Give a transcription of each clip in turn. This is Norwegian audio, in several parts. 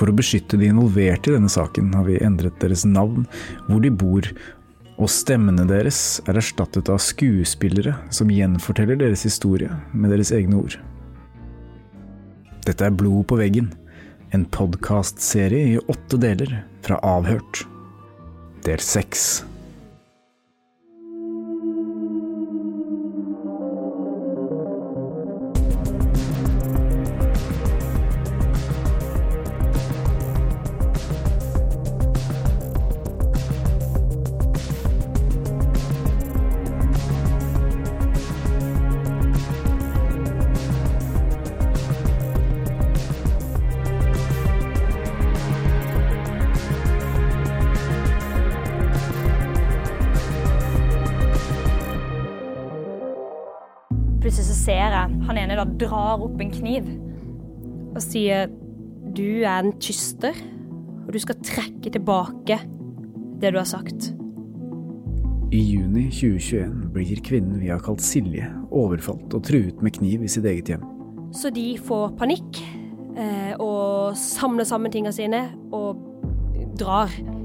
For å beskytte de involverte i denne saken har vi endret deres navn, hvor de bor, og stemmene deres er erstattet av skuespillere som gjenforteller deres historie med deres egne ord. Dette er Blod på veggen, en podkastserie i åtte deler fra Avhørt. Del seks. Sier du er en tyster, og du skal trekke tilbake det du har sagt. I juni 2021 blir kvinnen vi har kalt Silje, overfalt og truet med kniv i sitt eget hjem. Så de får panikk eh, og samler sammen tingene sine og drar. Han-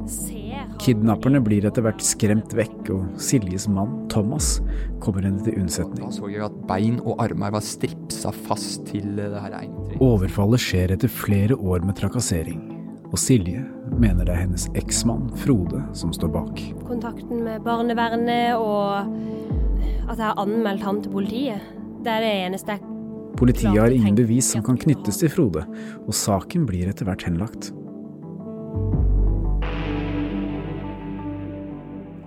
Kidnapperne blir etter hvert skremt vekk, og Siljes mann, Thomas, kommer henne til unnsetning. Da så jeg at bein og armer var stripsa fast til det her. Overfallet skjer etter flere år med trakassering, og Silje mener det er hennes eksmann, Frode, som står bak. kontakten med barnevernet og at jeg har anmeldt han til politiet. Det er det eneste jeg Politiet har ingen bevis som kan knyttes til Frode, og saken blir etter hvert henlagt.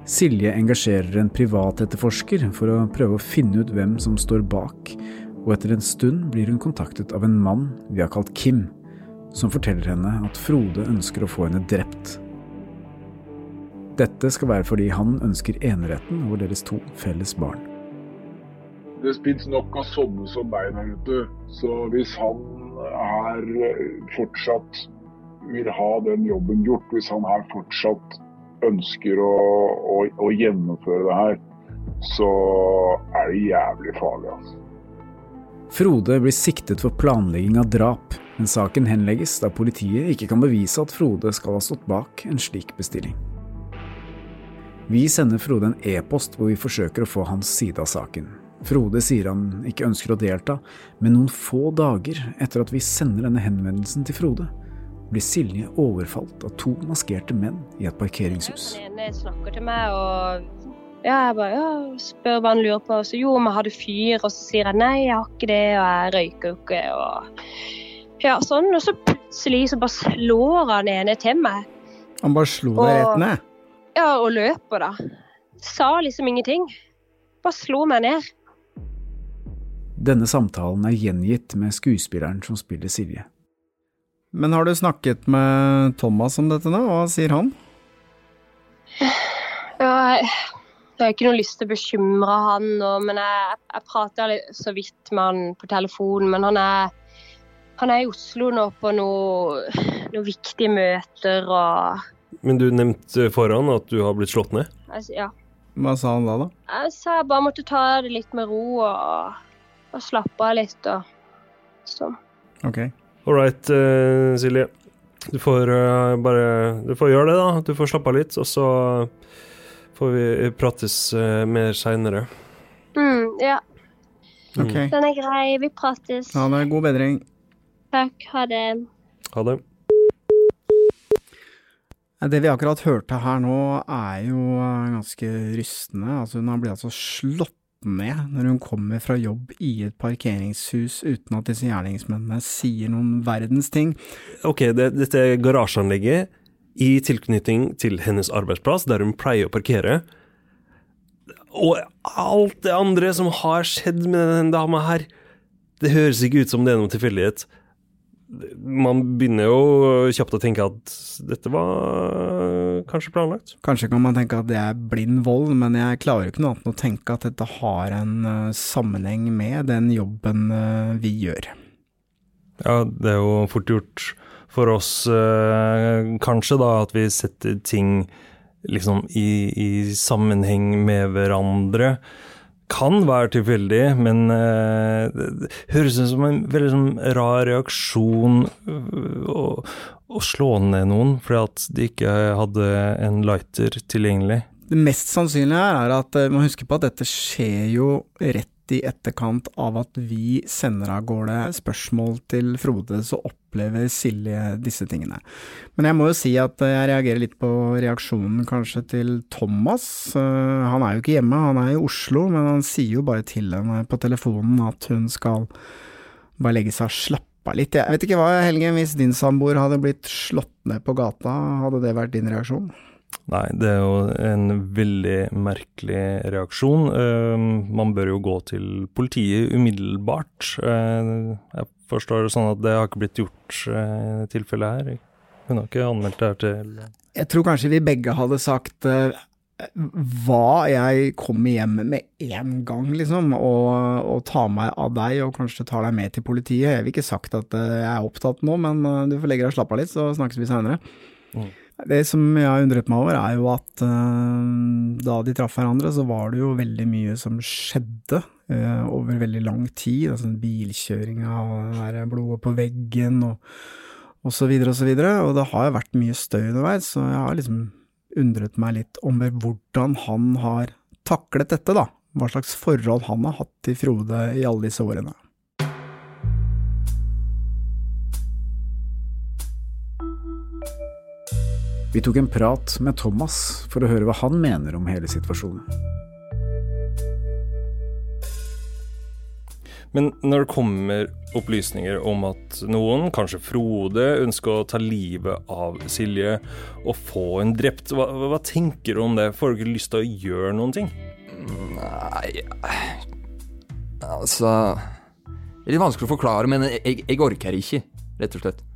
Silje engasjerer en privatetterforsker for å prøve å finne ut hvem som står bak, og etter en stund blir hun kontaktet av en mann vi har kalt Kim, som forteller henne at Frode ønsker å få henne drept. Dette skal være fordi han ønsker eneretten over deres to felles barn. Det spilles nok av sånne som meg der ute. Så hvis han eh, fortsatt vil ha den jobben gjort, hvis han her fortsatt ønsker å, å, å gjennomføre det her, så er det jævlig farlig. altså. Frode blir siktet for planlegging av drap, men saken henlegges da politiet ikke kan bevise at Frode skal ha stått bak en slik bestilling. Vi sender Frode en e-post hvor vi forsøker å få hans side av saken. Frode sier han ikke ønsker å delta, men noen få dager etter at vi sender denne henvendelsen til Frode, blir Silje overfalt av to maskerte menn i et parkeringshus. Den ene snakker til meg og ja, jeg bare ja, spør hva han lurer på. Så jo, men har du fyr? Og så sier jeg nei, jeg har ikke det, og jeg røyker jo ikke. Og ja, sånn. Og så plutselig så bare slår han ene til meg. Han bare slo deg rett ned? Ja, og løper, da. Sa liksom ingenting. Bare slo meg ned. Denne samtalen er gjengitt med skuespilleren som spiller Silje. Men har du snakket med Thomas om dette nå? Hva sier han? Ja, jeg, har ikke noe lyst til å bekymre han, nå, men jeg, jeg prater litt så vidt med han på telefonen. Men han er Han er i Oslo nå på noe- noen viktige møter og Men du nevnte foran at du har blitt slått ned? altså, Ja. Hva sa han da, da? Jeg sa jeg bare måtte ta det litt med ro og, og slappe av litt og sånn. Ok. All right, uh, Silje. Du får uh, bare Du får gjøre det, da. Du får slappe av litt, og så får vi prates uh, mer seinere. Mm, ja, Ok. den er grei. Vi prates. Ha det. God bedring. Takk. Ha det. Ha det. Det vi akkurat hørte her nå, er jo ganske rystende. Altså, hun har blitt altså slått ned når hun kommer fra jobb i et parkeringshus uten at disse gjerningsmennene sier noen verdens ting. Ok, det, dette garasjeanlegget i tilknytning til hennes arbeidsplass, der hun pleier å parkere. Og alt det andre som har skjedd med denne dama her, det høres ikke ut som det er noen tilfeldighet. Man begynner jo kjapt å tenke at dette var kanskje planlagt. Kanskje kan man tenke at det er blind vold, men jeg klarer jo ikke noe annet enn å tenke at dette har en eh, sammenheng med den jobben eh, vi gjør. Ja, det er jo fort gjort for oss, kanskje, da, at vi setter ting liksom i, i sammenheng med hverandre. Kan være tilfeldig, men uh, det det høres ut som en veldig sånn rar reaksjon øh, å, å slå ned noen fordi at de ikke hadde en lighter tilgjengelig. Det mest sannsynlige er at eh, man husker på at dette skjer jo rett i etterkant av at vi sender av gårde spørsmål til Frode, så opplever Silje disse tingene. Men jeg må jo si at jeg reagerer litt på reaksjonen kanskje til Thomas. Eh, Han er jo ikke hjemme, han er i Oslo, men han sier jo bare til henne på telefonen at hun skal bare legge seg og slappe litt. Jeg vet ikke hva, Helgen, hvis din samboer hadde blitt slått ned på gata, hadde det vært din reaksjon? Nei, det er jo en veldig merkelig reaksjon. Eh, man bør jo gå til politiet umiddelbart. Eh, jeg forstår det sånn at det har ikke blitt gjort uh, i tilfellet her. Hun har ikke anmeldt det her til Jeg tror kanskje vi begge hadde sagt eh, hva jeg kommer hjem med én gang, liksom, og, og tar meg av deg og kanskje tar deg med til politiet. Jeg vil ikke sagt at eh, jeg er opptatt nå, men eh, du får legge deg og slappe av litt, så snakkes vi seinere. Mm. Det som jeg har undret meg over, er jo at uh, da de traff hverandre, så var det jo veldig mye som skjedde uh, over veldig lang tid. Altså bilkjøringa blodet på veggen og, og så videre og så videre. Og det har jo vært mye støy underveis, så jeg har liksom undret meg litt om hvordan han har taklet dette, da. Hva slags forhold han har hatt til Frode i alle disse årene. Vi tok en prat med Thomas for å høre hva han mener om hele situasjonen. Men når det kommer opplysninger om at noen, kanskje Frode, ønsker å ta livet av Silje og få henne drept, hva, hva tenker du om det? Får du ikke lyst til å gjøre noen ting? Nei Altså Det er litt vanskelig å forklare, men jeg, jeg orker ikke, rett og slett.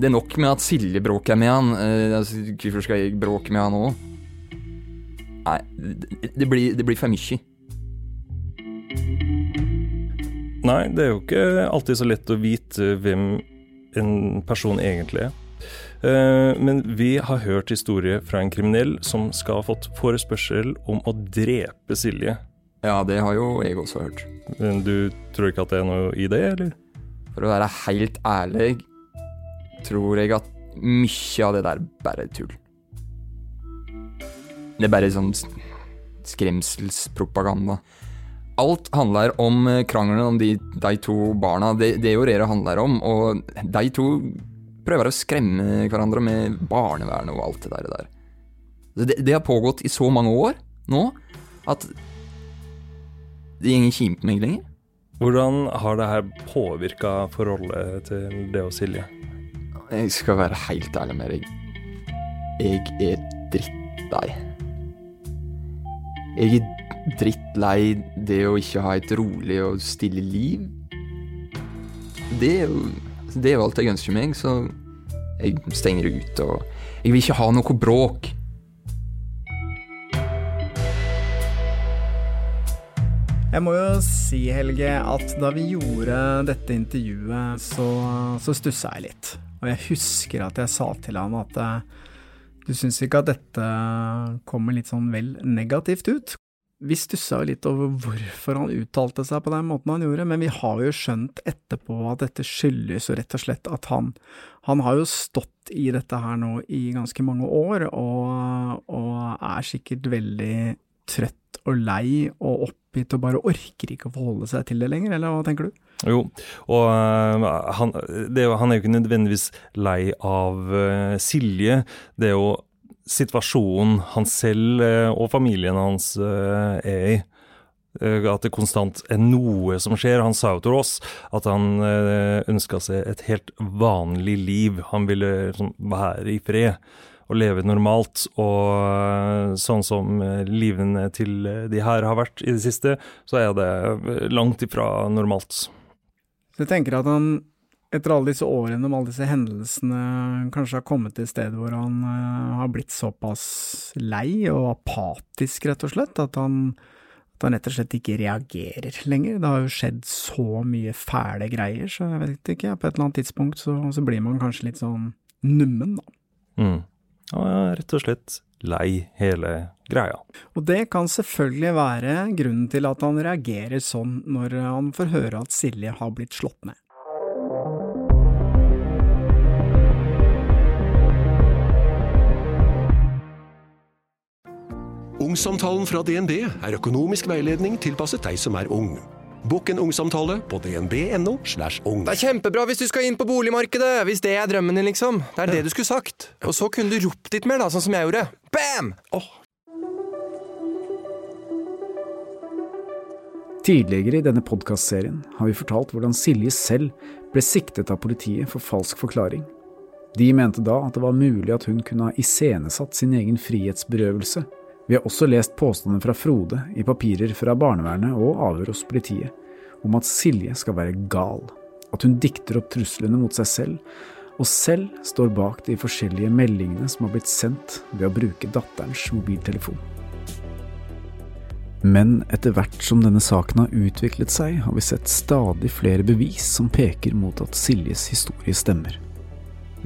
Det er nok med at Silje bråker med han. Eh, altså, hvorfor skal jeg bråke med han òg? Nei, det, blir, det blir for mye. Nei, det er jo ikke alltid så lett å vite hvem en person egentlig er. Eh, Men vi har hørt historie fra en kriminell som skal ha fått forespørsel om å drepe Silje. Ja, det har jo jeg også hørt. Men du tror ikke at det er noe i det, eller? For å være helt ærlig tror jeg at mye av det der bare er tull. Det er bare sånn skremselspropaganda. Alt handler om eh, krangelen om de, de to barna. Det, er jo det det handler om. Og de to prøver å skremme hverandre med barnevernet og alt det der. Det, det har pågått i så mange år nå at det går ikke inn meg lenger. Hvordan har det her påvirka forholdet til det og Silje? Jeg skal være helt ærlig med deg. Jeg er drittlei. Jeg er drittlei det å ikke ha et rolig og stille liv. Det er jo det er alt jeg ønsker meg, så jeg stenger ute og Jeg vil ikke ha noe bråk. Jeg må jo si, Helge, at da vi gjorde dette intervjuet, så, så stussa jeg litt. Og jeg husker at jeg sa til han at eh, du syns ikke at dette kommer litt sånn vel negativt ut? Vi stussa jo litt over hvorfor han uttalte seg på den måten han gjorde, men vi har jo skjønt etterpå at dette skyldes jo rett og slett at han Han har jo stått i dette her nå i ganske mange år, og, og er sikkert veldig trøtt og lei og oppgitt og bare orker ikke å forholde seg til det lenger, eller hva tenker du? Jo, og uh, han, jo, han, er jo ikke nødvendigvis lei av uh, Silje. Det er jo situasjonen han selv uh, og familien hans er i. At det konstant er noe som skjer. Han sa jo til oss at han ønska seg et helt vanlig liv. Han ville liksom, være i fred å leve normalt. Og sånn som livene til de her har vært i det siste, så er det langt ifra normalt. Så jeg tenker at han etter alle disse årene med alle disse hendelsene kanskje har kommet til et sted hvor han har blitt såpass lei og apatisk, rett og slett, at han, at han rett og slett ikke reagerer lenger. Det har jo skjedd så mye fæle greier, så jeg vet ikke, på et eller annet tidspunkt så, så blir man kanskje litt sånn nummen, da. Mm. Ja, rett og slett lei hele greia. Og det kan selvfølgelig være grunnen til at han reagerer sånn når han får høre at Silje har blitt slått ned. Ungsamtalen fra DNB er økonomisk veiledning tilpasset deg som er ung. Bokk en ungsamtale på dnb.no. slash ung. Det er kjempebra hvis du skal inn på boligmarkedet, hvis det er drømmen din, liksom. Det er det du skulle sagt. Og så kunne du ropt litt mer, da, sånn som jeg gjorde. Bam! Oh. Tidligere i denne podkastserien har vi fortalt hvordan Silje selv ble siktet av politiet for falsk forklaring. De mente da at det var mulig at hun kunne ha iscenesatt sin egen frihetsberøvelse vi har også lest påstander fra Frode i papirer fra barnevernet og avhør hos politiet om at Silje skal være gal, at hun dikter opp truslene mot seg selv, og selv står bak de forskjellige meldingene som har blitt sendt ved å bruke datterens mobiltelefon. Men etter hvert som denne saken har utviklet seg, har vi sett stadig flere bevis som peker mot at Siljes historie stemmer.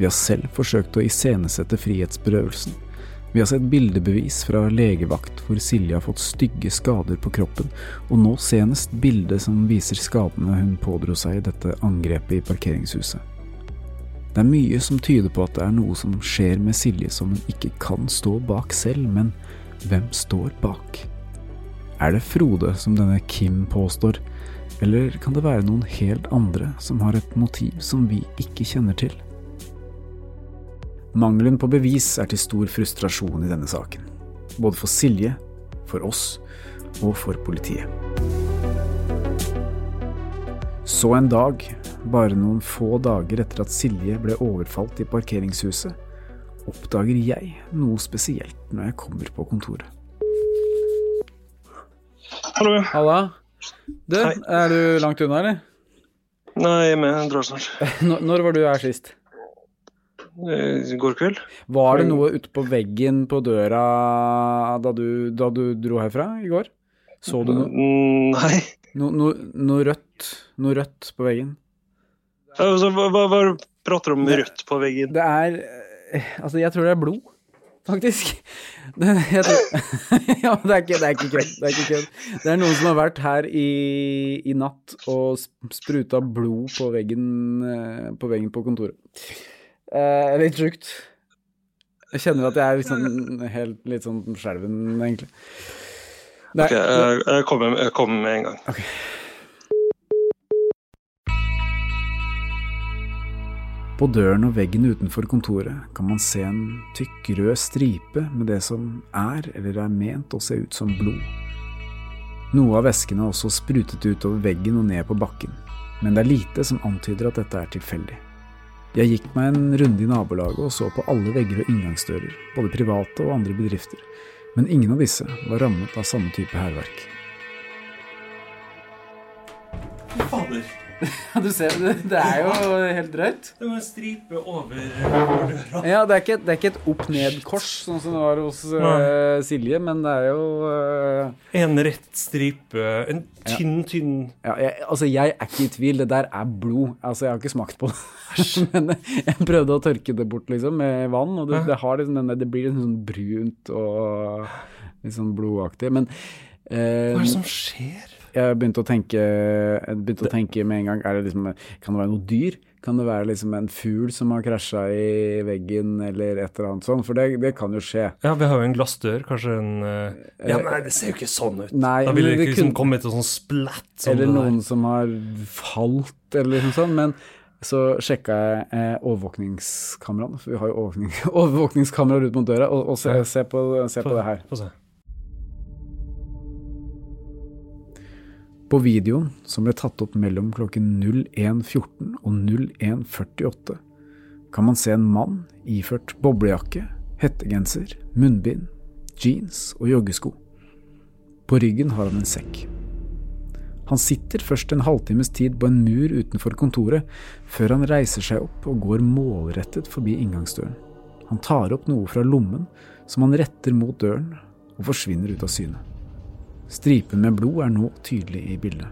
Vi har selv forsøkt å iscenesette frihetsberøvelsen, vi har sett bildebevis fra legevakt hvor Silje har fått stygge skader på kroppen, og nå senest bilde som viser skadene hun pådro seg i dette angrepet i parkeringshuset. Det er mye som tyder på at det er noe som skjer med Silje som hun ikke kan stå bak selv, men hvem står bak? Er det Frode, som denne Kim påstår, eller kan det være noen helt andre som har et motiv som vi ikke kjenner til? Mangelen på bevis er til stor frustrasjon i denne saken. Både for Silje, for oss og for politiet. Så en dag, bare noen få dager etter at Silje ble overfalt i parkeringshuset, oppdager jeg noe spesielt når jeg kommer på kontoret. Hallo. Halla. Du, Hei. er du langt unna, eller? Nei, jeg drar snart. Når var du her sist? Eh, i går kveld. Var det noe ute på veggen på døra da du, da du dro herfra i går? Så du noe? Nei. Noe No, no, rødt? Noe rødt på veggen? Altså, hva, hva, hva prater du om rødt på veggen? Det er eh, Altså, jeg tror det er blod, faktisk. Det, tror, ja, det er ikke, det er ikke kødd. Det er ikke kødd. Det er noen som har vært her i, i natt og spruta blod på veggen, eh, på veggen på kontoret. Eh, litt sjukt. Jeg kjenner at jeg er liksom helt litt sånn skjelven, egentlig. Nei, ok, jeg, jeg, kommer, jeg, kommer, med en gang. Okay. På døren og veggen utenfor kontoret kan man se en tykk rød stripe med det som er eller er ment å se ut som blod. Noe av væsken er også sprutet utover veggen og ned på bakken, men det er lite som antyder at dette er tilfeldig. Jeg gikk meg en runde i nabolaget og så på alle vegger og inngangsdører, både private og andre bedrifter, men ingen av disse var rammet av samme type hærverk. Fader. Ja, du ser, det, det er jo helt drøyt. Det var en stripe over døra. Ja, det er ikke, det er ikke et opp-ned-kors, sånn som det var hos uh, Silje, men det er jo uh, En rett stripe. En tynn, tynn ja, jeg, Altså, jeg er ikke i tvil. Det der er blod. Altså, jeg har ikke smakt på det. men jeg prøvde å tørke det bort, liksom, med vann, og det, det, har liksom det blir litt sånn brunt og litt sånn blodaktig. Men uh, Hva er det som skjer? Jeg begynte å tenke, begynte å tenke med en gang det liksom, Kan det være noe dyr? Kan det være liksom en fugl som har krasja i veggen, eller et eller annet sånt? For det, det kan jo skje. Ja, vi har jo en glassdør, kanskje en uh... Ja, nei, det ser jo ikke sånn ut. Nei, da ville det ikke liksom kun... komme et sånn splatt Sånn Eller noen som har falt, eller noe sånt. Men så sjekka jeg eh, overvåkningskameraene, for vi har jo overvåkning, overvåkningskameraer ut mot døra, og, og se, se, på, se på det her. Få se. På videoen, som ble tatt opp mellom klokken 01.14 og 01.48, kan man se en mann iført boblejakke, hettegenser, munnbind, jeans og joggesko. På ryggen har han en sekk. Han sitter først en halvtimes tid på en mur utenfor kontoret, før han reiser seg opp og går målrettet forbi inngangsdøren. Han tar opp noe fra lommen som han retter mot døren, og forsvinner ut av syne. Stripen med blod er nå tydelig i bildet.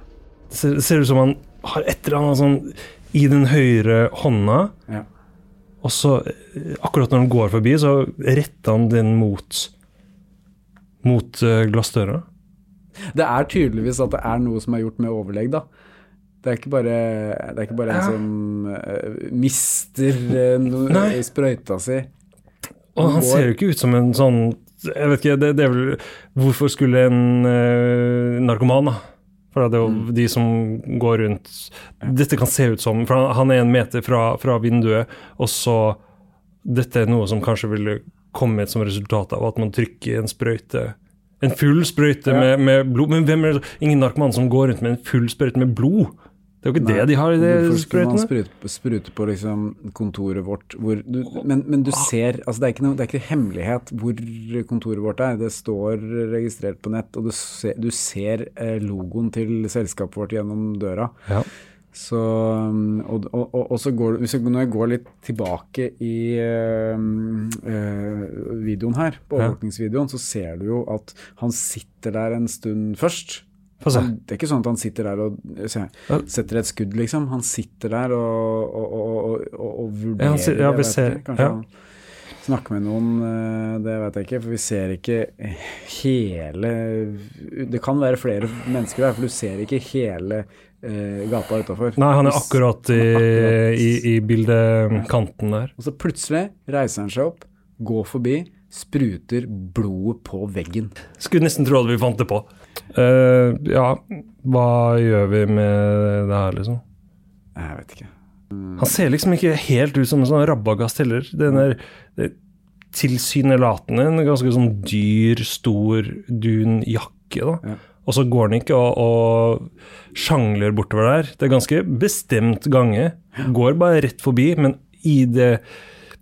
Det ser, ser ut som han har et eller annet sånn i den høyre hånda, Ja. og så eh, akkurat når han går forbi, så retter han den mot mot eh, glassdøra. Det er tydeligvis at det er noe som er gjort med overlegg, da. Det er ikke bare, det er ikke bare en som uh, mister uh, noe i sprøyta si. Og han ser jo ikke ut som en sånn Jeg vet ikke, det, det er vel Hvorfor skulle en uh, narkoman, da? For det er jo de som går rundt Dette kan se ut som For han- han er en meter fra, fra vinduet, og så Dette er noe som kanskje ville kommet som resultat av at man trykker en sprøyte En full sprøyte Ja. med, med blod. Men hvem er det? Ingen narkoman som går rundt med en full sprøyte med blod? Det er jo ikke Nei, det de har i de Hvorfor skulle man sprute, på liksom kontoret vårt du, men, men du ser altså det, er ikke noe, det er ikke hemmelighet hvor kontoret vårt er. Det står registrert på nett, og du ser, du ser eh, logoen til selskapet vårt gjennom døra. Ja. Så, um, og, og, og, og så går Hvis jeg, når jeg går litt tilbake i øh, videoen her, på overvåkningsvideoen, så ser du jo at han sitter der en stund først. Få se. Det er ikke sånn at han sitter der og se, setter et skudd, liksom. Han sitter der og, og, og, og, vurderer. Ja, ja, vi ser- Kanskje ja. han snakker med noen, eh, det vet jeg ikke. For vi ser ikke hele Det kan være flere mennesker der, for du ser ikke hele eh, gata utafor. Nei, han er akkurat i, i, i bildekanten der. Og så plutselig reiser han seg opp, går forbi, spruter blodet på veggen. Skulle nesten tro at vi fant det på. Eh, ja, hva gjør vi med det her, liksom? Jeg vet ikke. Han ser liksom ikke helt ut som en sånn rabbagast heller. Den der er tilsynelatende en ganske sånn dyr, stor, dun jakke, da. Og så går han ikke og, og sjangler bortover der. Det er ganske bestemt gange. Går bare rett forbi, men i det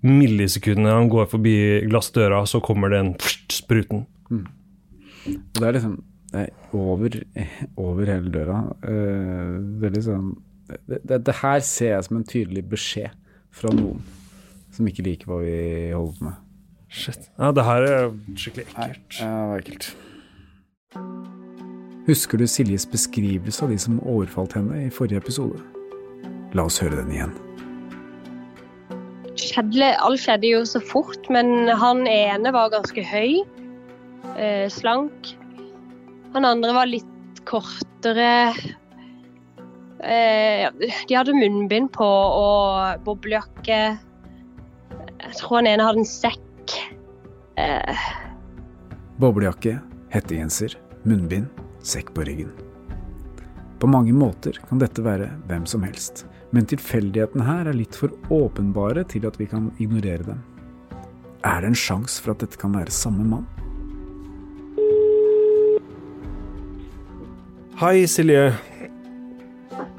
millisekundet han går forbi glassdøra, så kommer den spruten. Og det er liksom over, over hele døra. Det, veldig sånn det, det, det her ser jeg som en tydelig beskjed fra noen som ikke liker hva vi holder på med. Shit. Ja, det her er skikkelig ekkelt. Ja, det var ekkelt. Husker du Siljes beskrivelse av de som overfalt henne i forrige episode? La oss høre den igjen. skjedde, alt skjedde jo så fort, men han ene var ganske høy, eh, slank. Han andre var litt kortere. Eh, de hadde munnbind på og boblejakke. Jeg tror han ene hadde en sekk. Eh, Boblejakke, hettegenser, munnbind, sekk på ryggen. På mange måter kan dette være hvem som helst, men tilfeldighetene her er litt for åpenbare til at vi kan ignorere dem. Er det en sjanse for at dette kan være samme mann? Hei, Silje.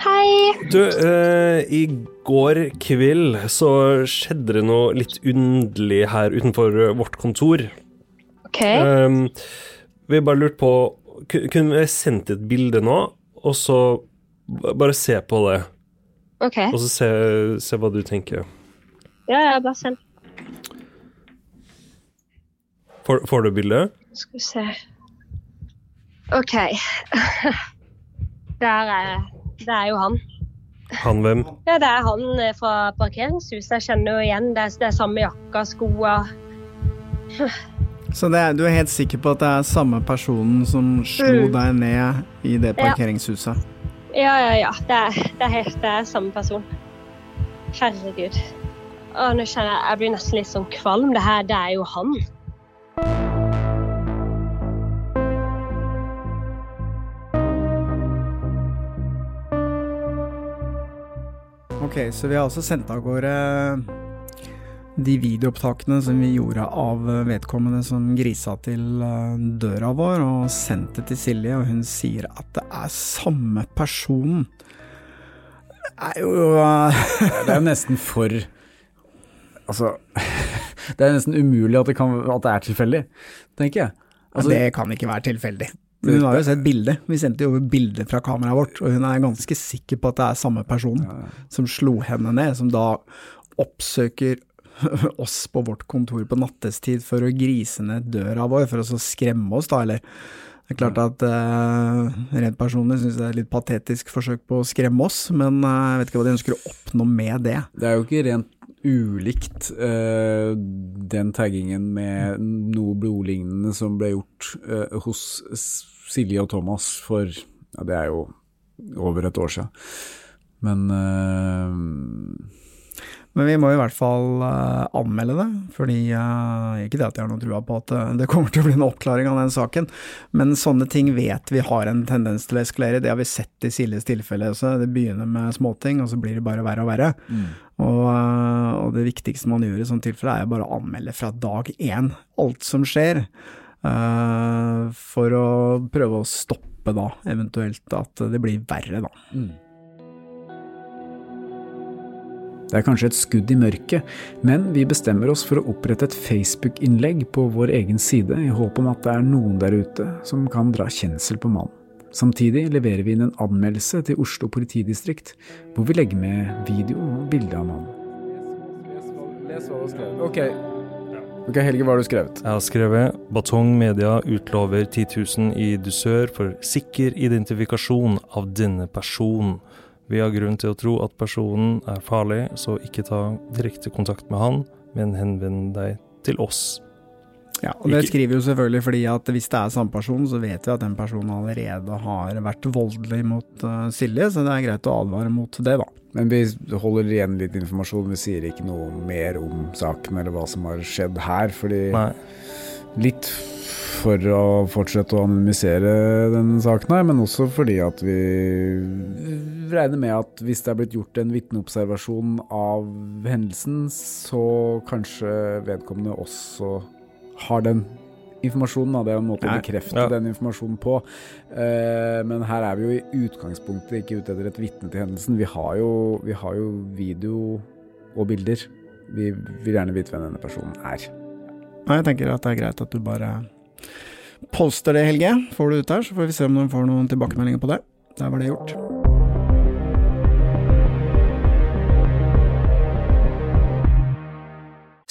Hei! Du, eh, i går kveld så skjedde det noe litt underlig her utenfor eh, vårt kontor. OK. Um, vi bare lurt på Kunne vi sendt et bilde nå, og så bare se på det? OK. og så se, se hva du tenker. Ja, ja, bare send. Får, får du bildet? Skal vi se OK. Der er, det er jo han. Han hvem? Ja, det er han eh, fra parkeringshuset. Jeg kjenner jo igjen. Det er, det er samme jakka, skoa. Så det er, du er helt sikker på at det er samme personen som slo Mm. deg ned i det Ja. parkeringshuset? Ja, ja, ja. Det er, det er helt det er samme person. Herregud. Å, nå kjenner jeg jeg blir nesten litt sånn kvalm. Det her, det er jo han. Ok, så vi har altså sendt av gårde de videoopptakene som vi gjorde av vedkommende som grisa til eh, døra vår, og sendt det til Silje, og hun sier at det er samme personen. Det er jo eh, Det er jo nesten for Altså Det er nesten umulig at det, kan, at det er tilfeldig, tenker jeg. Altså, det kan ikke være tilfeldig. Men hun har jo sett bildet. Vi sendte jo bilder fra kameraet vårt, og hun er ganske sikker på at det er samme person som slo henne ned, som da oppsøker oss på vårt kontor på nattestid for å grise ned døra vår, for å så skremme oss, da, eller det er klart at eh, rent personlig syns jeg det er et litt patetisk forsøk på å skremme oss, men eh, jeg vet ikke hva de ønsker å oppnå med det. Det er jo ikke rent ulikt uh, den taggingen med noe blodlignende som ble gjort uh, hos Silje og Thomas for ja, det er jo over et år siden. Men eh, Men vi må i hvert fall eh, anmelde det, fordi eh, Ikke det at jeg har noen trua på at eh, det kommer til å bli en oppklaring av den saken, men sånne ting vet vi har en tendens til å eskalere. Det har vi sett i Siljes tilfelle også. Det begynner med småting, og så blir det bare verre og verre. Og, eh, og det viktigste man gjør i sånne tilfeller, er bare å anmelde fra dag én alt som skjer, uh, for å prøve å stoppe da, eventuelt at det blir verre, da. Det er kanskje et skudd i mørket, men vi bestemmer oss for å opprette et Facebook-innlegg på vår egen side i håp om at det er noen der ute som kan dra kjensel på mannen. Samtidig leverer vi inn en anmeldelse til Oslo politidistrikt, hvor vi legger med video og bilde av mannen. Les hva du har skrevet. Ok. Ok, Helge, hva har du skrevet? Jeg har skrevet Batong Media utlover 10 000 i dusør for sikker identifikasjon av denne personen. Vi har grunn til å tro at personen er farlig, så ikke ta direkte kontakt med han, men henvend deg til oss. Ja, og det skriver jo selvfølgelig fordi at hvis det er samme person, så vet vi at den personen allerede har vært voldelig mot eh, Silje, så det er greit å advare mot det, da. Men vi holder igjen litt informasjon, vi sier ikke noe mer om saken eller hva som har skjedd her, fordi Litt for å fortsette å anonymisere denne saken her, men også fordi at vi regner med at hvis det er blitt gjort en vitneobservasjon av hendelsen, så kanskje vedkommende også har den informasjonen. Da. Det er en måte å bekrefte Ja. den informasjonen på. Eh, men her er vi jo i utgangspunktet ikke ute etter et vitne til hendelsen. Vi har jo, vi har jo video og bilder. Vi vil gjerne vite hvem denne personen er. Nei, jeg tenker at det er greit at du bare poster det, Helge. Får du ut der, så får vi se om de får noen tilbakemeldinger på det. Der var det gjort.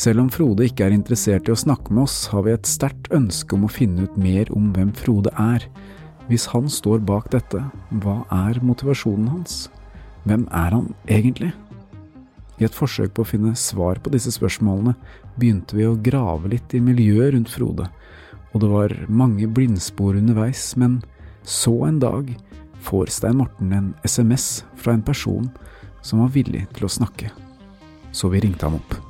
Selv om Frode ikke er interessert i å snakke med oss, har vi et sterkt ønske om å finne ut mer om hvem Frode er. Hvis han står bak dette, hva er motivasjonen hans? Hvem er han egentlig? I et forsøk på å finne svar på disse spørsmålene begynte vi å grave litt i miljøet rundt Frode, og det var mange blindspor underveis, men så en dag får Stein Morten en SMS fra en person som var villig til å snakke. Så vi ringte ham opp.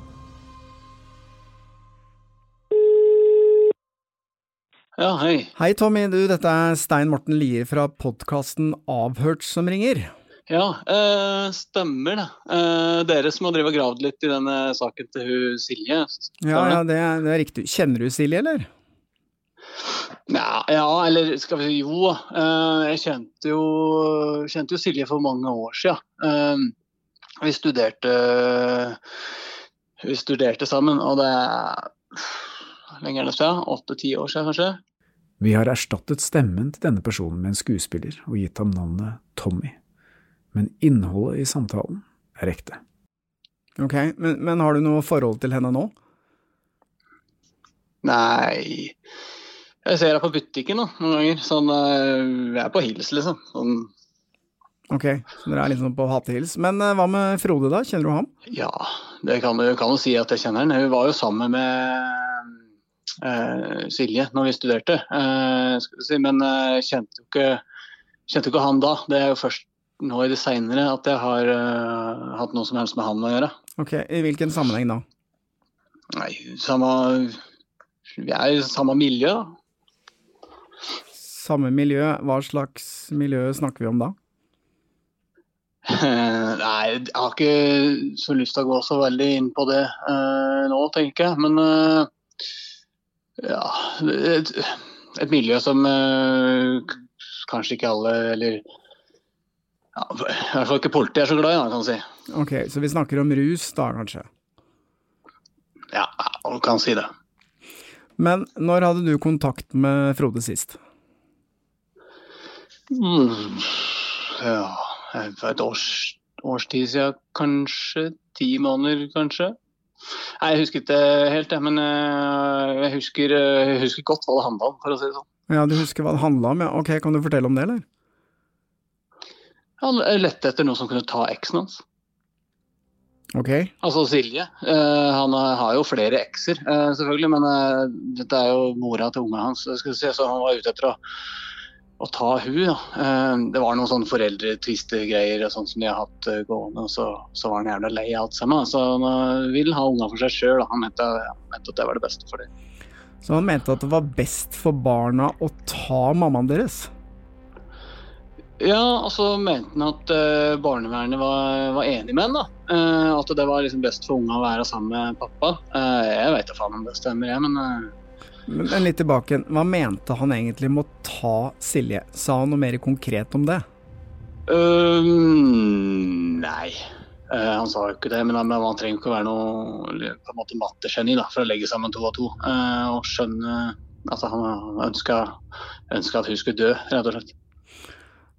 Ja, hei. Hei Tommy, du, dette er Stein Morten Lier fra podkasten Avhørt som ringer. Ja, eh, stemmer det. Eh, dere som har drevet gravd litt i denne saken til hun Silje. Ja, ja, det er, det er riktig. Kjenner du Silje, eller? Ja, ja, eller skal vi si jo. eh, jeg kjente jo, kjente jo Silje for mange år siden. Eh, vi studerte vi studerte sammen, og det er lenger lenge er det siden? Åtte-ti år siden, kanskje? Vi har erstattet stemmen til denne personen med en skuespiller og gitt ham navnet Tommy. Men innholdet i samtalen er ekte. Ok, men, men har du noe forhold til henne nå? Nei Jeg ser henne på butikken da, noen ganger. Sånn, jeg er på hils, liksom. Sånn, Ok, så dere er liksom på hatehils. Men eh, hva med Frode, da? Kjenner du ham? ja, det kan du kan jo si at jeg kjenner henne. Hun var jo sammen med eh, Silje når vi studerte, eh, si. men eh, jeg kjente jo ikke, kjente ikke han da. Det er jo først nå i det seinere at jeg har eh, hatt noe som helst med han å gjøre. Ok, I hvilken sammenheng da? Nei, samme Vi er i samme miljø, da. Samme miljø, hva slags miljø snakker vi om da? Nei, jeg har ikke så lyst til å gå så veldig inn på det uh, nå, tenker jeg. Men eh, ja et, et miljø som eh, kanskje ikke alle, eller ja, I hvert fall ikke politiet er så glad i, kan du si. Ok, så vi snakker om rus da, kanskje. Ja, man kan si det. Men når hadde du kontakt med Frode sist? Mm, ja, for et års, års tid siden, kanskje. Ti måneder, kanskje. Nei, Jeg husker ikke helt, jeg, men eh, jeg husker, eh, jeg husker godt hva det handla om, for å si det sånn. Ja, du husker hva det handla om? Ja, ok, kan du fortelle om det, eller? Han lette etter noen som kunne ta eksen hans. Ok. Altså Silje. Eh, han eh, har jo flere ekser, eh, selvfølgelig, men eh, dette er jo mora til ungene hans. Skal vi si, så han var ute etter å, å ta hun, da. Eh, det var noen sånne foreldretvistegreier som de har hatt eh, gående, og så, så var han jævla lei av alt sammen. Så han eh, vil ha unga for seg sjøl. Han mente, ja, mente at det var det beste for dem. Så han mente at det var best for barna å ta mammaen deres? Ja, og så mente han at barnevernet var, var enig med. Eh, at det var liksom best for unga å være sammen med pappa. Jeg veit da faen om det stemmer, jeg, men Men, men litt tilbake, hva mente han egentlig med å ta Silje? Sa han noe mer konkret om det? Um, Nei, Uh, han sa jo ikke det. Men han, men han trenger ikke å være noe på en måte mattegeni for å legge sammen to og to. Uh, og skjønne Altså, han ønska, ønska at hun skulle dø, rett og slett.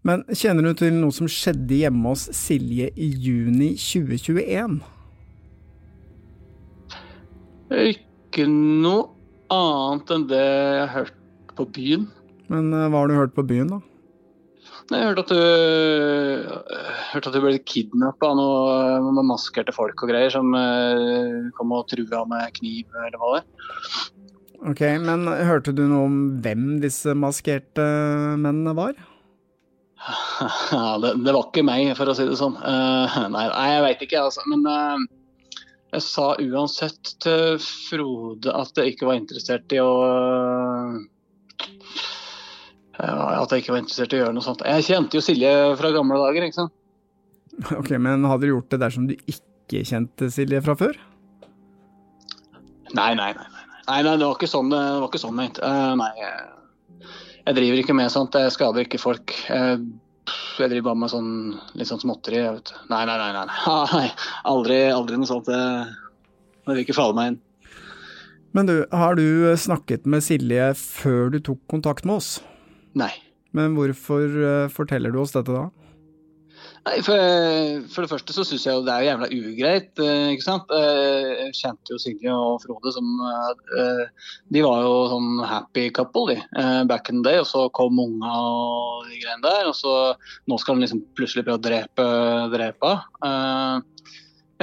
Men kjenner du til noe som skjedde hjemme hos Silje i juni 2021? Ikke noe annet enn det jeg har hørt på byen. Men eh, hva har du hørt på byen, da? Jeg hørte at du, hørte at du ble kidnappa av noen med maskerte folk og greier som eh, kom og trua med kniv, eller hva det. Ok, men hørte du noe om hvem disse maskerte mennene var? Ja, det, det var ikke meg, for å si det sånn. Uh, nei, nei, jeg veit ikke, altså. Men eh, jeg sa uansett til Frode at jeg ikke var interessert i å eh, At jeg ikke var interessert i å gjøre noe sånt. Jeg kjente jo Silje fra gamle dager, ikke sant. Ok, men hadde du gjort det dersom du ikke kjente Silje fra før? Nei, nei, nei. nei. Nei, nei, det var ikke sånn det var ikke sånn ment. Uh, nei, jeg, jeg driver ikke med sånt. Jeg skader ikke folk. Jeg, jeg driver bare med sånn litt sånn småtteri. jeg vet. Nei, nei, nei. nei, aldri, aldri noe sånt. Det, vil ikke falle meg inn. Men du, har du snakket med Silje før du tok kontakt med oss? Nei. Men hvorfor eh, forteller du oss dette da? Nei, for, for det første så syns jeg jo det er jo jævla ugreit, eh, ikke sant. Eh, Jeg kjente jo Signe og Frode som eh, De var jo sånn happy couple, de, eh, back in the day. Og så kom unga og de greiene der. Og så nå skal han liksom plutselig prøve å drepe drepa.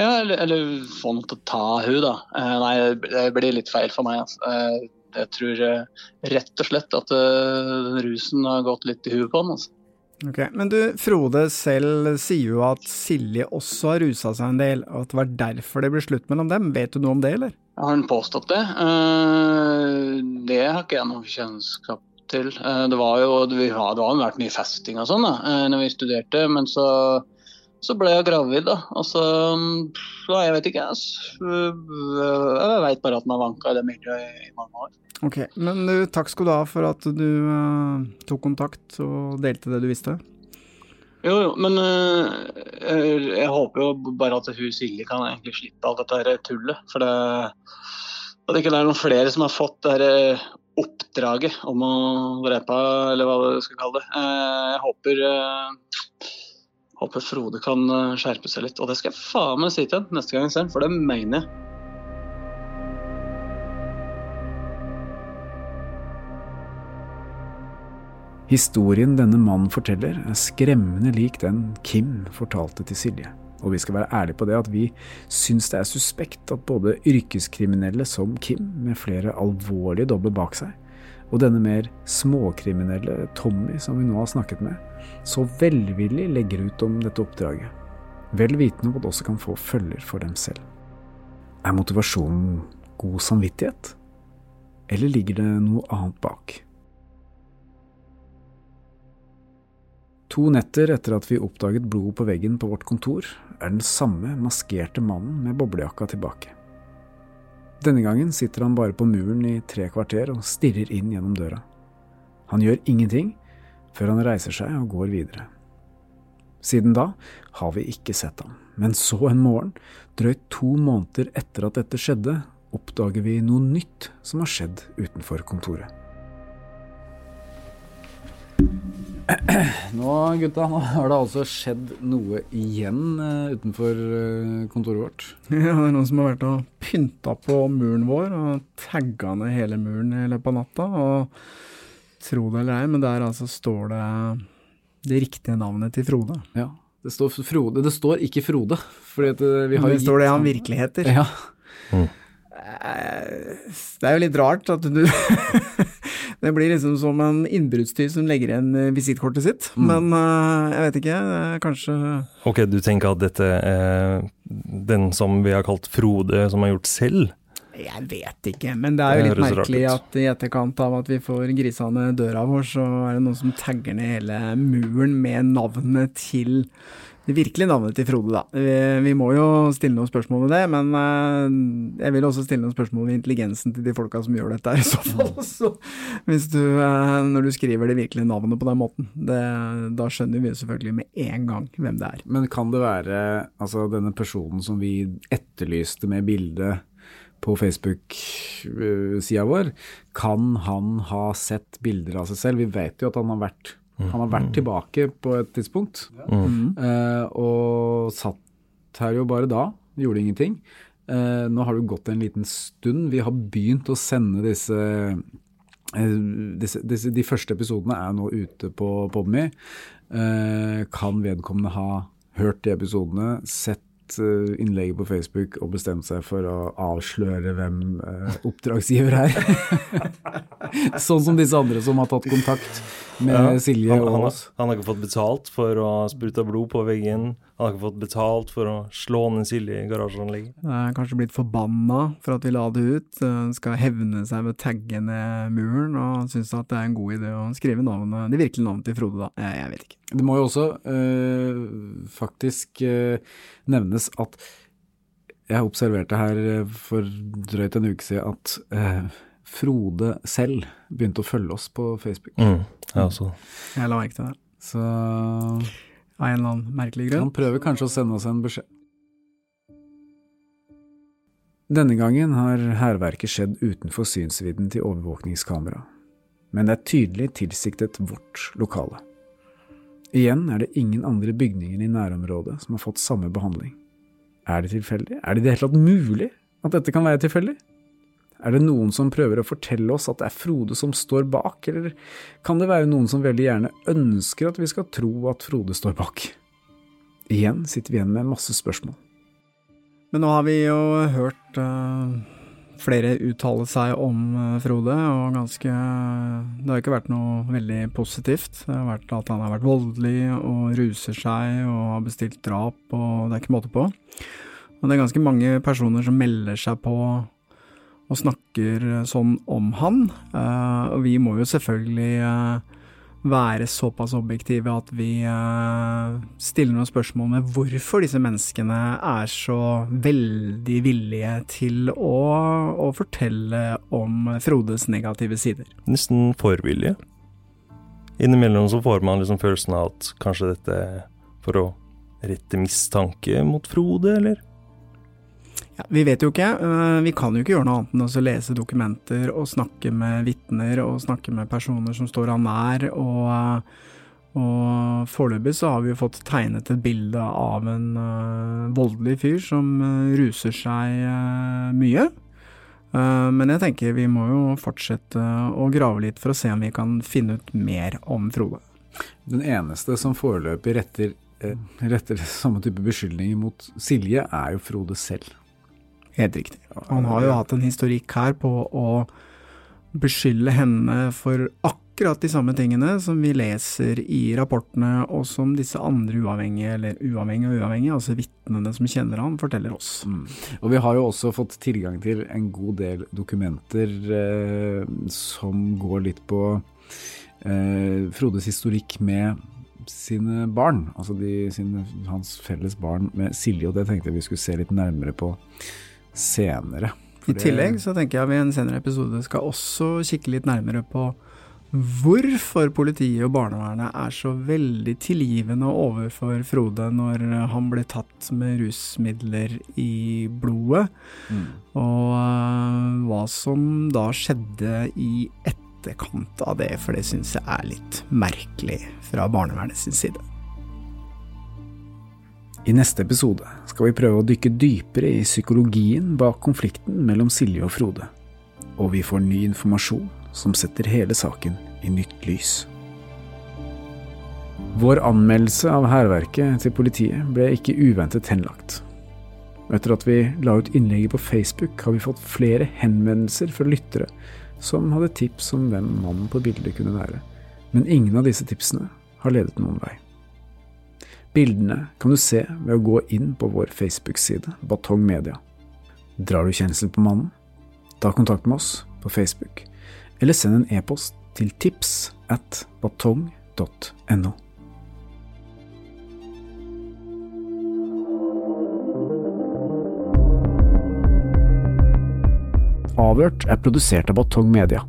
Ja, eller, eller få noen til å ta hun da. Eh, Nei, det blir litt feil for meg. Altså. Eh, Jeg tror eh, rett og slett at eh, rusen har gått litt i huet på han. altså. Ok, Men du, Frode selv sier jo at Silje også har rusa seg en del, og at det var derfor det ble slutt mellom dem. Vet du noe om det, eller? Har han påstått det? Eh, det har ikke jeg noe kjennskap til. Eh, det var jo det har vært mye festing og sånn da eh, når vi studerte, men så, så ble jeg gravid, da. Og så Jeg vet ikke, jeg. Jeg veit bare at den har vanka i det miljøet i mange år. Ok, Men du, takk skal du ha for at du uh, tok kontakt og delte det du visste. Jo, jo, men uh, jeg, håper jo bare at hun Silje kan egentlig slippe alt dette her tullet. For det, at det ikke er noen flere som har fått det her eh, oppdraget om å drepe, eller hva du skal kalle det. Uh, Jeg håper, eh, håper Frode kan eh, skjerpe seg litt. Og det skal jeg faen meg si til ham neste gang jeg ser ham, for det mener jeg. Historien denne mannen forteller, er skremmende lik den Kim fortalte til Silje. Og vi skal være ærlige på det at vi syns det er suspekt at både yrkeskriminelle som Kim, med flere alvorlige dobber bak seg, og denne mer småkriminelle Tommy som vi nå har snakket med, så velvillig legger ut om dette oppdraget, vel vitende om at det også kan få følger for dem selv. Er motivasjonen god samvittighet, eller ligger det noe annet bak? To netter etter at vi oppdaget blodet på veggen på vårt kontor, er den samme maskerte mannen med boblejakka tilbake. Denne gangen sitter han bare på muren i tre kvarter og stirrer inn gjennom døra. Han gjør ingenting før han reiser seg og går videre. Siden da har vi ikke sett ham, men så en morgen, drøyt to måneder etter at dette skjedde, oppdager vi noe nytt som har skjedd utenfor kontoret. Nå, gutta, nå har det altså skjedd noe igjen uh, utenfor uh, kontoret vårt. Ja, det er noen som har vært og pynta på muren vår og tagga ned hele muren i løpet av natta. Og tro det eller ei, men der altså står det det riktige navnet til Frode. Ja, det står Frode. Det står ikke Frode, fordi at eh, vi har det står det han virkelig heter. Ja. Mm. Det er jo litt rart at du Det blir liksom som en innbruddstyv som legger igjen eh, visittkortet sitt. Mm. Men uh, jeg vet ikke, er kanskje Ok, du tenker at dette er den som vi har kalt Frode, som har gjort selv? Jeg vet ikke, men det er jo litt merkelig at i etterkant av at vi får grisa ned døra vår, så er det noen som tagger ned hele muren med navnet til det virkelige navnet til Frode, da. Vi, vi må jo stille noen spørsmål ved det, men eh, jeg vil også stille noen spørsmål ved intelligensen til de folka som gjør dette i så fall. Så hvis du, eh, når du skriver det virkelige navnet på den måten, det, da skjønner vi selvfølgelig med en gang hvem det er. Men kan det være altså denne personen som vi etterlyste med bildet på Facebook-sida vår, kan han ha sett bilder av seg selv? Vi vet jo at han har vært, han har vært tilbake på et tidspunkt, Mm. eh, og satt her jo bare da, gjorde ingenting. Eh, nå har det jo gått en liten stund. Vi har begynt å sende disse eh, disse, disse, de første episodene er nå ute på Podme. Eh, kan vedkommende ha hørt de episodene, sett eh, innlegget på Facebook og bestemt seg for å avsløre hvem eh, oppdragsgiver er? sånn som disse andre som har tatt kontakt med Ja, Silje han, og oss. han har ikke fått betalt for å sprute blod på veggen. Han har ikke fått betalt for å slå ned Silje i garasjeanlegget. Det er kanskje blitt forbanna for at vi la det ut, Han skal hevne seg ved å tagge ned muren, og syns at det er en god idé å skrive navnet, det virkelige navnet til Frode, da. Jeg, jeg vet ikke. Det må jo også øh, faktisk øh, nevnes at jeg observerte her eh, for drøyt en uke siden at eh, Frode selv begynte å følge oss på Facebook. Mm, jeg også. Jeg la merke til det. Så Av en eller annen merkelig grunn. han prøver kanskje å sende oss en beskjed. Denne gangen har hærverket skjedd utenfor synsvidden til overvåkningskamera, men det er tydelig tilsiktet vårt lokale. Igjen er det ingen andre bygninger i nærområdet som har fått samme behandling. Er det tilfeldig? Er det i det hele tatt mulig at dette kan være tilfeldig? Er det noen som prøver å fortelle oss at det er Frode som står bak, eller kan det være noen som veldig gjerne ønsker at vi skal tro at Frode står bak? Igjen sitter vi igjen med masse spørsmål. Men nå har vi jo hørt uh, flere uttale seg om uh, Frode, og ganske Det har ikke vært noe veldig positivt. Det har vært at han har vært voldelig og ruser seg og har bestilt drap, og det er ikke måte på. Og det er ganske mange personer som melder seg på og snakker sånn om han. Uh, og vi må jo selvfølgelig uh, være såpass objektive at vi stiller noen spørsmål med hvorfor disse menneskene er så veldig villige til å, å fortelle om Frodes negative sider. Nesten for villige. Innimellom så får man liksom følelsen av at kanskje dette er for å rette mistanke mot Frode, eller? Ja, vi vet jo ikke. Eh, vi kan jo ikke gjøre noe annet enn å lese dokumenter og snakke med vitner og snakke med personer som står han nær. Og, eh, og foreløpig så har vi jo fått tegnet et bilde av en uh, voldelig fyr som ruser seg mye. men jeg tenker vi må jo fortsette å grave litt for å se om vi kan finne ut mer om Frode. Den eneste som foreløpig retter, retter samme type beskyldninger mot Silje, er jo Frode selv. Helt riktig. Han har jo hatt en historikk her på å beskylde henne for akkurat de samme tingene som vi leser i rapportene, og som disse andre uavhengige, eller uavhengige og uavhengige, altså vitnene som kjenner han, forteller oss. Mm. Og vi har jo også fått tilgang til en god del dokumenter eh, som går litt på eh, Frodes historikk med sine barn, altså de, sine, hans felles barn med Silje, og det tenkte jeg vi skulle se litt nærmere på senere. I tillegg så tenker jeg vi i en senere episode skal også kikke litt nærmere på hvorfor politiet og barnevernet er så veldig tilgivende overfor Frode når han ble tatt med rusmidler i blodet, mm. og uh, hva som da skjedde i etterkant av det, for det syns jeg er litt merkelig fra barnevernet sin side. I neste episode skal vi prøve å dykke dypere i psykologien bak konflikten mellom Silje og Frode. Og vi får ny informasjon som setter hele saken i nytt lys. Vår anmeldelse av hærverket til politiet ble ikke uventet henlagt. Etter at vi la ut innlegget på Facebook, har vi fått flere henvendelser fra lyttere som hadde tips om hvem mannen på bildet kunne være, men ingen av disse tipsene har ledet noen vei. Bildene kan du se ved å gå inn på vår Facebook-side Batong Media. Drar du kjensel på mannen? Ta kontakt med oss på Facebook, eller send en e-post til tips at batong.no. Avhørt er produsert av Batong Media.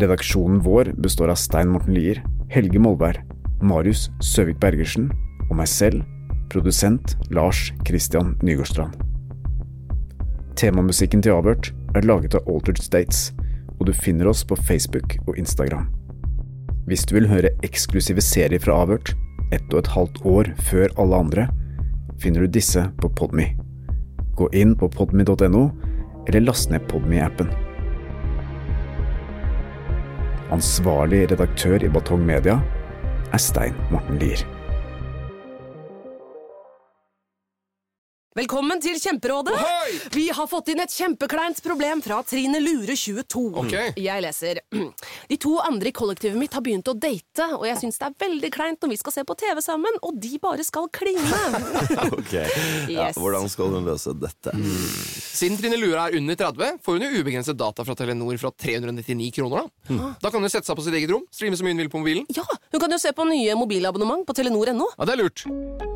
Redaksjonen vår består av Stein Morten Lier, Helge Molberg, Marius Søvik Bergersen og meg selv, produsent Lars Christian Nygårdstrand. Temamusikken til Avhørt er laget av Altered States, og du finner oss på Facebook og Instagram. Hvis du vil høre eksklusive serier fra Avhørt, ett og et halvt år før alle andre, finner du disse på Podme. Gå inn på podme.no, eller last ned Podme-appen. Ansvarlig redaktør i Batong Media er Stein Morten Lier. Velkommen til Kjemperådet! Ohoi! Vi har fått inn et kjempekleint problem fra Trine Lure 22. Ok. Jeg leser. De to andre i kollektivet mitt har begynt å date, og jeg syns det er veldig kleint når vi skal se på TV sammen, og de bare skal kline. ok, ja, Hvordan skal hun løse dette? Siden Trine Lure er under 30, får hun jo ubegrenset data fra Telenor fra 399 kroner. Da Da kan hun sette seg på sitt eget rom, streame så mye hun vil på mobilen. Ja, Hun kan jo se på nye mobilabonnement på telenor.no. Ja, det er lurt.